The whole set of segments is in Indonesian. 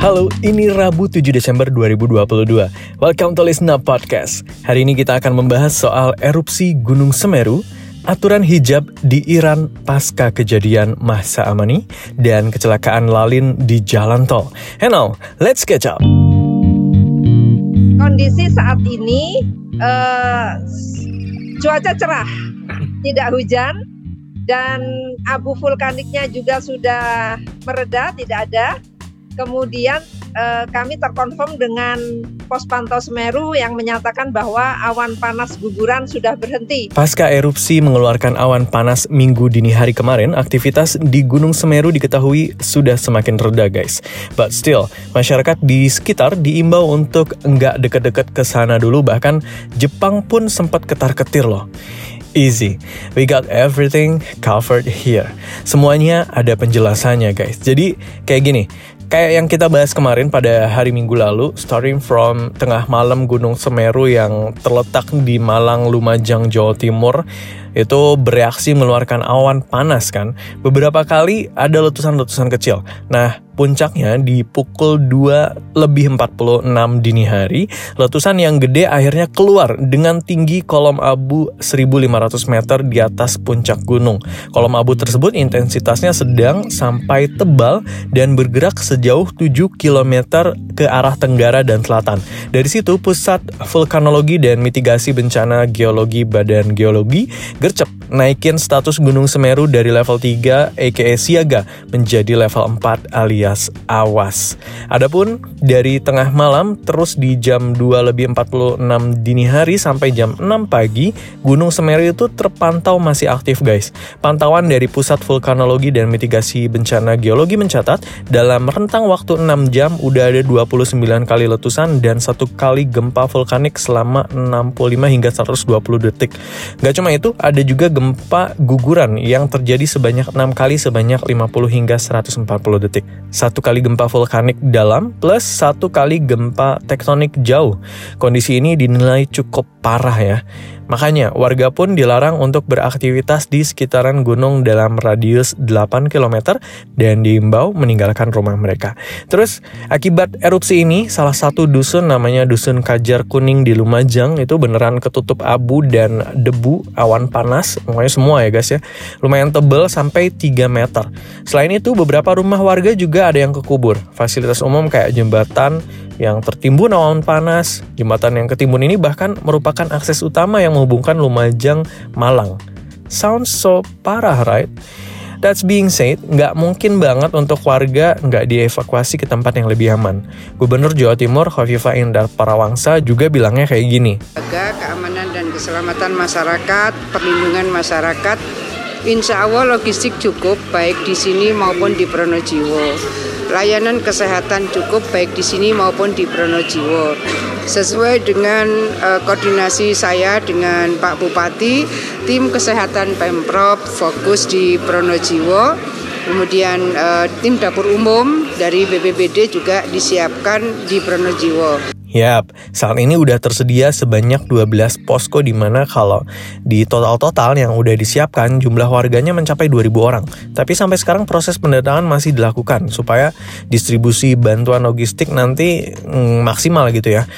Halo, ini Rabu 7 Desember 2022. Welcome to Listen Podcast. Hari ini kita akan membahas soal erupsi Gunung Semeru, aturan hijab di Iran pasca kejadian Mahsa Amani, dan kecelakaan lalin di jalan tol. And now, let's catch up. Kondisi saat ini uh, cuaca cerah, tidak hujan, dan abu vulkaniknya juga sudah mereda, tidak ada Kemudian eh, kami terkonfirm dengan pos pantau Semeru yang menyatakan bahwa awan panas guguran sudah berhenti. Pasca erupsi mengeluarkan awan panas minggu dini hari kemarin, aktivitas di Gunung Semeru diketahui sudah semakin reda guys. But still, masyarakat di sekitar diimbau untuk nggak deket-deket ke sana dulu, bahkan Jepang pun sempat ketar-ketir loh. Easy, we got everything covered here. Semuanya ada penjelasannya guys. Jadi kayak gini, kayak yang kita bahas kemarin pada hari Minggu lalu, starting from tengah malam Gunung Semeru yang terletak di Malang, Lumajang, Jawa Timur, itu bereaksi mengeluarkan awan panas kan. Beberapa kali ada letusan-letusan kecil. Nah, puncaknya di pukul 2 lebih 46 dini hari, letusan yang gede akhirnya keluar dengan tinggi kolom abu 1500 meter di atas puncak gunung. Kolom abu tersebut intensitasnya sedang sampai tebal dan bergerak sejauh 7 km ke arah tenggara dan selatan. Dari situ, Pusat Vulkanologi dan Mitigasi Bencana Geologi Badan Geologi gercep naikin status Gunung Semeru dari level 3 aka siaga menjadi level 4 alias awas. Adapun dari tengah malam terus di jam 2 lebih 46 dini hari sampai jam 6 pagi, Gunung Semeru itu terpantau masih aktif guys. Pantauan dari Pusat Vulkanologi dan Mitigasi Bencana Geologi mencatat dalam rentang waktu 6 jam udah ada 29 kali letusan dan satu kali gempa vulkanik selama 65 hingga 120 detik. Gak cuma itu, juga gempa guguran yang terjadi sebanyak 6 kali sebanyak 50 hingga 140 detik. Satu kali gempa vulkanik dalam plus satu kali gempa tektonik jauh. Kondisi ini dinilai cukup parah ya. Makanya, warga pun dilarang untuk beraktivitas di sekitaran gunung dalam radius 8 km dan diimbau meninggalkan rumah mereka. Terus, akibat erupsi ini, salah satu dusun namanya Dusun Kajar Kuning di Lumajang itu beneran ketutup abu dan debu, awan panas, pokoknya semua ya guys ya. Lumayan tebel sampai 3 meter. Selain itu, beberapa rumah warga juga ada yang kekubur. Fasilitas umum kayak jembatan, yang tertimbun awan panas. Jembatan yang ketimbun ini bahkan merupakan akses utama yang menghubungkan Lumajang Malang. Sounds so parah, right? That's being said, nggak mungkin banget untuk warga nggak dievakuasi ke tempat yang lebih aman. Gubernur Jawa Timur Khofifah Indar Parawangsa juga bilangnya kayak gini. Jaga keamanan dan keselamatan masyarakat, perlindungan masyarakat, insya Allah logistik cukup baik di sini maupun di Pronojiwo layanan kesehatan cukup baik di sini maupun di Pronojiwo. Sesuai dengan uh, koordinasi saya dengan Pak Bupati, tim kesehatan Pemprov fokus di Pronojiwo. Kemudian uh, tim dapur umum dari BPBD juga disiapkan di Pronojiwo. Yap, saat ini udah tersedia sebanyak 12 posko di mana kalau di total-total yang udah disiapkan jumlah warganya mencapai 2000 orang. Tapi sampai sekarang proses pendataan masih dilakukan supaya distribusi bantuan logistik nanti mm, maksimal gitu ya.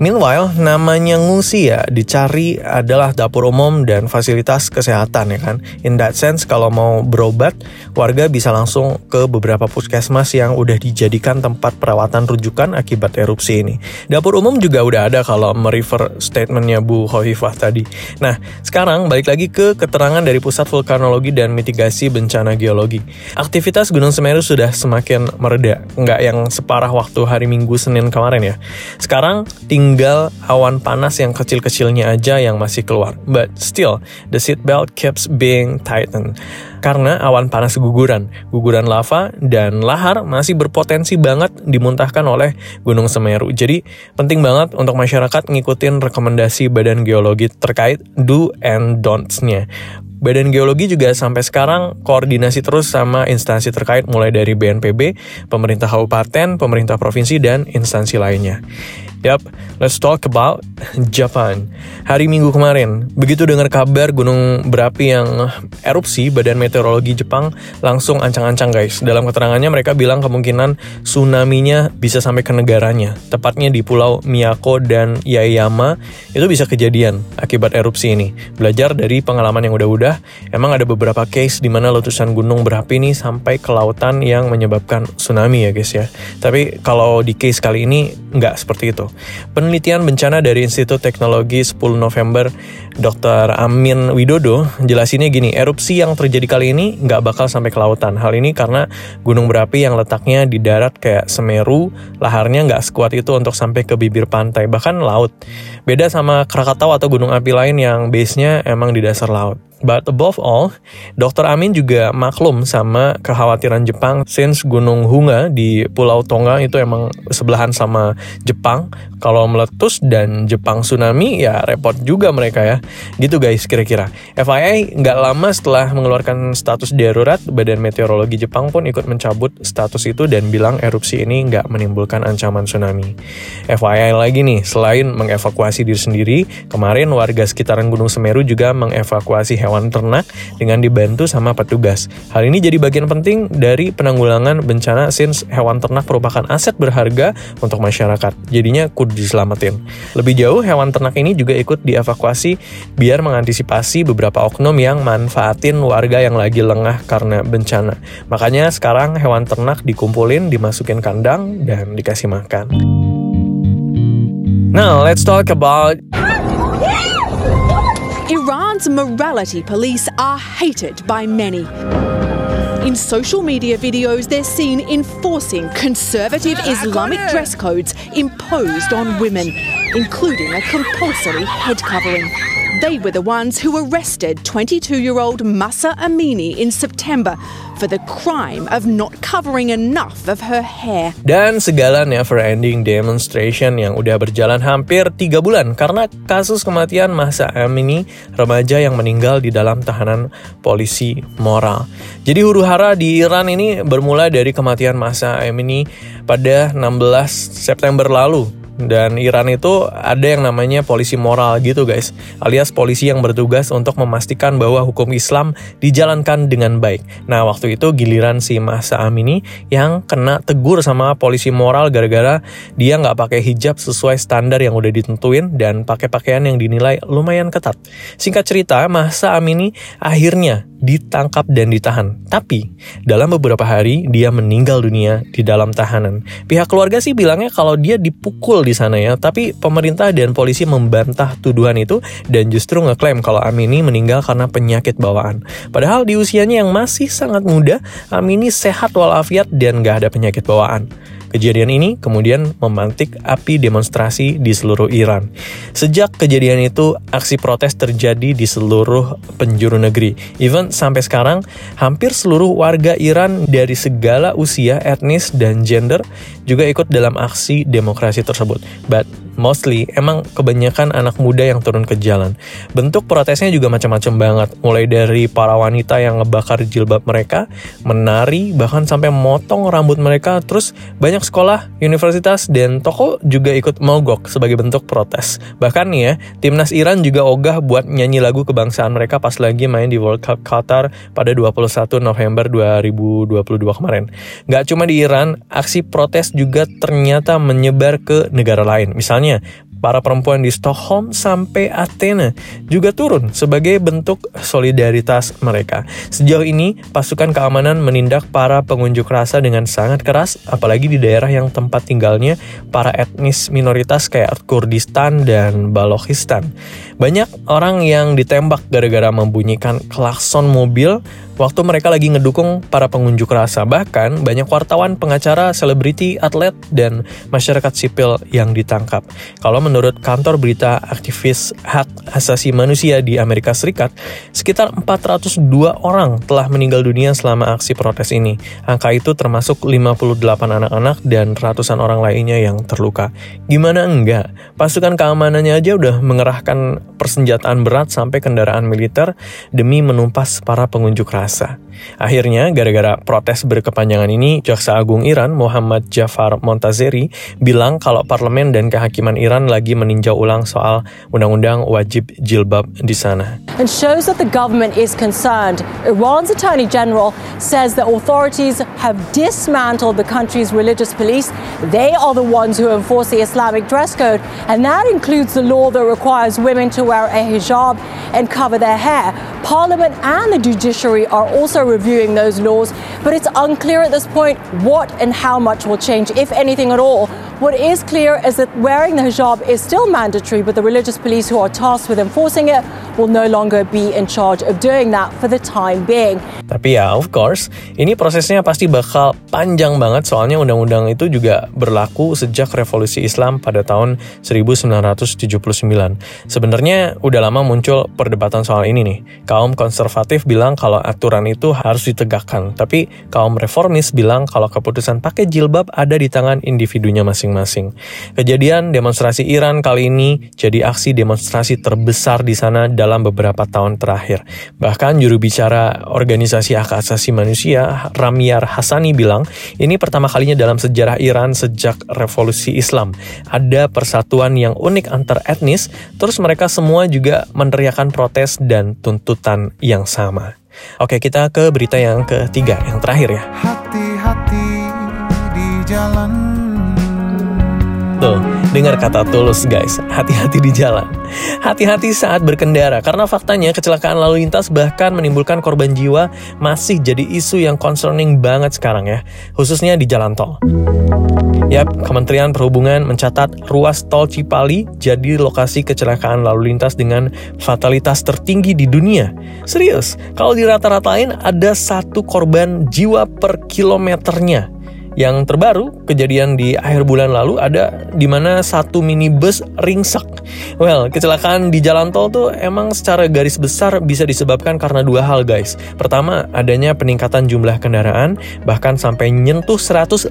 Meanwhile, namanya ngusi ya, dicari adalah dapur umum dan fasilitas kesehatan ya kan. In that sense, kalau mau berobat, warga bisa langsung ke beberapa puskesmas yang udah dijadikan tempat perawatan rujukan akibat erupsi ini. Dapur umum juga udah ada kalau merefer statementnya Bu Khofifah tadi. Nah, sekarang balik lagi ke keterangan dari Pusat Vulkanologi dan Mitigasi Bencana Geologi. Aktivitas Gunung Semeru sudah semakin mereda, nggak yang separah waktu hari Minggu Senin kemarin ya. Sekarang tinggal tinggal awan panas yang kecil-kecilnya aja yang masih keluar. But still, the seat belt keeps being tightened. Karena awan panas guguran, guguran lava, dan lahar masih berpotensi banget dimuntahkan oleh Gunung Semeru. Jadi penting banget untuk masyarakat ngikutin rekomendasi Badan Geologi terkait do and don'ts-nya. Badan Geologi juga sampai sekarang koordinasi terus sama instansi terkait mulai dari BNPB, pemerintah kabupaten, pemerintah provinsi, dan instansi lainnya. Yap, let's talk about Japan. Hari Minggu kemarin, begitu dengar kabar gunung berapi yang erupsi, Badan Meteorologi Jepang langsung ancang-ancang guys. Dalam keterangannya mereka bilang kemungkinan tsunami-nya bisa sampai ke negaranya. Tepatnya di pulau Miyako dan Yaeyama, itu bisa kejadian akibat erupsi ini. Belajar dari pengalaman yang udah-udah, emang ada beberapa case di mana letusan gunung berapi ini sampai ke lautan yang menyebabkan tsunami ya guys ya. Tapi kalau di case kali ini nggak seperti itu. Penelitian bencana dari Institut Teknologi 10 November Dr. Amin Widodo jelasinnya gini, erupsi yang terjadi kali ini nggak bakal sampai ke lautan. Hal ini karena gunung berapi yang letaknya di darat kayak Semeru, laharnya nggak sekuat itu untuk sampai ke bibir pantai, bahkan laut. Beda sama Krakatau atau gunung api lain yang base-nya emang di dasar laut. But above all, Dr. Amin juga maklum sama kekhawatiran Jepang since Gunung Hunga di Pulau Tonga itu emang sebelahan sama Jepang. Kalau meletus dan Jepang tsunami ya repot juga mereka ya. Gitu guys kira-kira. FYI nggak lama setelah mengeluarkan status darurat, Badan Meteorologi Jepang pun ikut mencabut status itu dan bilang erupsi ini nggak menimbulkan ancaman tsunami. FYI lagi nih, selain mengevakuasi diri sendiri, kemarin warga sekitaran Gunung Semeru juga mengevakuasi hewan hewan ternak dengan dibantu sama petugas. Hal ini jadi bagian penting dari penanggulangan bencana since hewan ternak merupakan aset berharga untuk masyarakat. Jadinya kudu diselamatin. Lebih jauh, hewan ternak ini juga ikut dievakuasi biar mengantisipasi beberapa oknum yang manfaatin warga yang lagi lengah karena bencana. Makanya sekarang hewan ternak dikumpulin, dimasukin kandang, dan dikasih makan. Now, let's talk about Iran's morality police are hated by many. In social media videos, they're seen enforcing conservative Islamic dress codes imposed on women, including a compulsory head covering. They were the ones who arrested 22 year old Masa Amini in September for the crime of not covering enough of her hair. Dan segala never ending demonstration yang udah berjalan hampir 3 bulan karena kasus kematian Masa Amini, remaja yang meninggal di dalam tahanan polisi moral. Jadi huru hara di Iran ini bermula dari kematian Masa Amini pada 16 September lalu dan Iran itu ada yang namanya polisi moral gitu guys, alias polisi yang bertugas untuk memastikan bahwa hukum Islam dijalankan dengan baik. Nah waktu itu giliran si Masa Amini yang kena tegur sama polisi moral gara-gara dia nggak pakai hijab sesuai standar yang udah ditentuin dan pakai pakaian yang dinilai lumayan ketat. Singkat cerita, Masa Amini akhirnya ditangkap dan ditahan. Tapi dalam beberapa hari dia meninggal dunia di dalam tahanan. Pihak keluarga sih bilangnya kalau dia dipukul di sana ya, tapi pemerintah dan polisi membantah tuduhan itu dan justru ngeklaim kalau Amini meninggal karena penyakit bawaan. Padahal di usianya yang masih sangat muda, Amini sehat walafiat dan gak ada penyakit bawaan. Kejadian ini kemudian memantik api demonstrasi di seluruh Iran. Sejak kejadian itu, aksi protes terjadi di seluruh penjuru negeri. Even sampai sekarang, hampir seluruh warga Iran dari segala usia, etnis, dan gender juga ikut dalam aksi demokrasi tersebut. But mostly emang kebanyakan anak muda yang turun ke jalan. Bentuk protesnya juga macam-macam banget, mulai dari para wanita yang ngebakar jilbab mereka, menari, bahkan sampai motong rambut mereka, terus banyak sekolah, universitas, dan toko juga ikut mogok sebagai bentuk protes. Bahkan nih ya, timnas Iran juga ogah buat nyanyi lagu kebangsaan mereka pas lagi main di World Cup Qatar pada 21 November 2022 kemarin. Gak cuma di Iran, aksi protes juga ternyata menyebar ke negara lain. Misalnya para perempuan di Stockholm sampai Athena juga turun sebagai bentuk solidaritas mereka. Sejauh ini, pasukan keamanan menindak para pengunjuk rasa dengan sangat keras, apalagi di daerah yang tempat tinggalnya para etnis minoritas kayak Kurdistan dan Balochistan. Banyak orang yang ditembak gara-gara membunyikan klakson mobil waktu mereka lagi ngedukung para pengunjuk rasa. Bahkan banyak wartawan, pengacara, selebriti, atlet, dan masyarakat sipil yang ditangkap. Kalau menurut kantor berita aktivis hak asasi manusia di Amerika Serikat, sekitar 402 orang telah meninggal dunia selama aksi protes ini. Angka itu termasuk 58 anak-anak dan ratusan orang lainnya yang terluka. Gimana enggak? Pasukan keamanannya aja udah mengerahkan persenjataan berat sampai kendaraan militer demi menumpas para pengunjuk rasa. graça Akhirnya, gara-gara protes berkepanjangan ini, Jaksa Agung Iran Muhammad Jafar Montazeri bilang kalau parlemen dan kehakiman Iran lagi meninjau ulang soal undang-undang wajib jilbab di sana. And shows that the government is concerned. Iran's Attorney General says the authorities have dismantled the country's religious police. They are the ones who enforce the Islamic dress code, and that includes the law that requires women to wear a hijab and cover their hair. Parliament and the judiciary are also reviewing those laws, but it's unclear at this point what and how much will change, if anything at all. What is clear is that wearing the hijab is still mandatory, but the religious police who are tasked with enforcing it will no longer be in charge of doing that for the time being. Tapi ya, of course, ini prosesnya pasti bakal panjang banget soalnya undang-undang itu juga berlaku sejak revolusi Islam pada tahun 1979. Sebenarnya udah lama muncul perdebatan soal ini nih. Kaum konservatif bilang kalau aturan itu harus ditegakkan, tapi kaum reformis bilang kalau keputusan pakai jilbab ada di tangan individunya masing-masing. Kejadian demonstrasi Iran kali ini jadi aksi demonstrasi terbesar di sana dalam beberapa tahun terakhir. Bahkan juru bicara organisasi hak asasi manusia, Ramyar Hassani bilang, ini pertama kalinya dalam sejarah Iran sejak revolusi Islam. Ada persatuan yang unik antar etnis, terus mereka semua juga meneriakan protes dan tuntutan yang sama. Oke, kita ke berita yang ketiga, yang terakhir ya. Hati-hati di jalan Tuh, dengar kata tulus guys, hati-hati di jalan. Hati-hati saat berkendara, karena faktanya kecelakaan lalu lintas bahkan menimbulkan korban jiwa masih jadi isu yang concerning banget sekarang ya, khususnya di jalan tol. Yap, Kementerian Perhubungan mencatat ruas tol Cipali jadi lokasi kecelakaan lalu lintas dengan fatalitas tertinggi di dunia. Serius, kalau dirata-ratain ada satu korban jiwa per kilometernya. Yang terbaru, kejadian di akhir bulan lalu ada di mana satu minibus ringsak. Well, kecelakaan di jalan tol tuh emang secara garis besar bisa disebabkan karena dua hal guys. Pertama, adanya peningkatan jumlah kendaraan, bahkan sampai nyentuh 150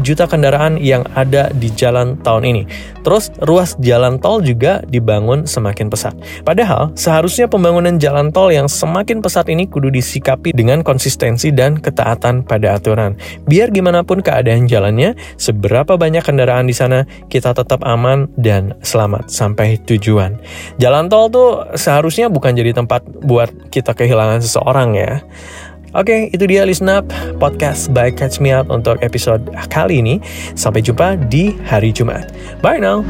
juta kendaraan yang ada di jalan tahun ini. Terus, ruas jalan tol juga dibangun semakin pesat. Padahal, seharusnya pembangunan jalan tol yang semakin pesat ini kudu disikapi dengan konsistensi dan ketaatan pada aturan. Biar gimana pun keadaan jalannya, seberapa banyak kendaraan di sana, kita tetap aman dan selamat sampai tujuan. Jalan tol tuh seharusnya bukan jadi tempat buat kita kehilangan seseorang ya. Oke, itu dia Listen Up Podcast by Catch Me Up untuk episode kali ini. Sampai jumpa di hari Jumat. Bye now!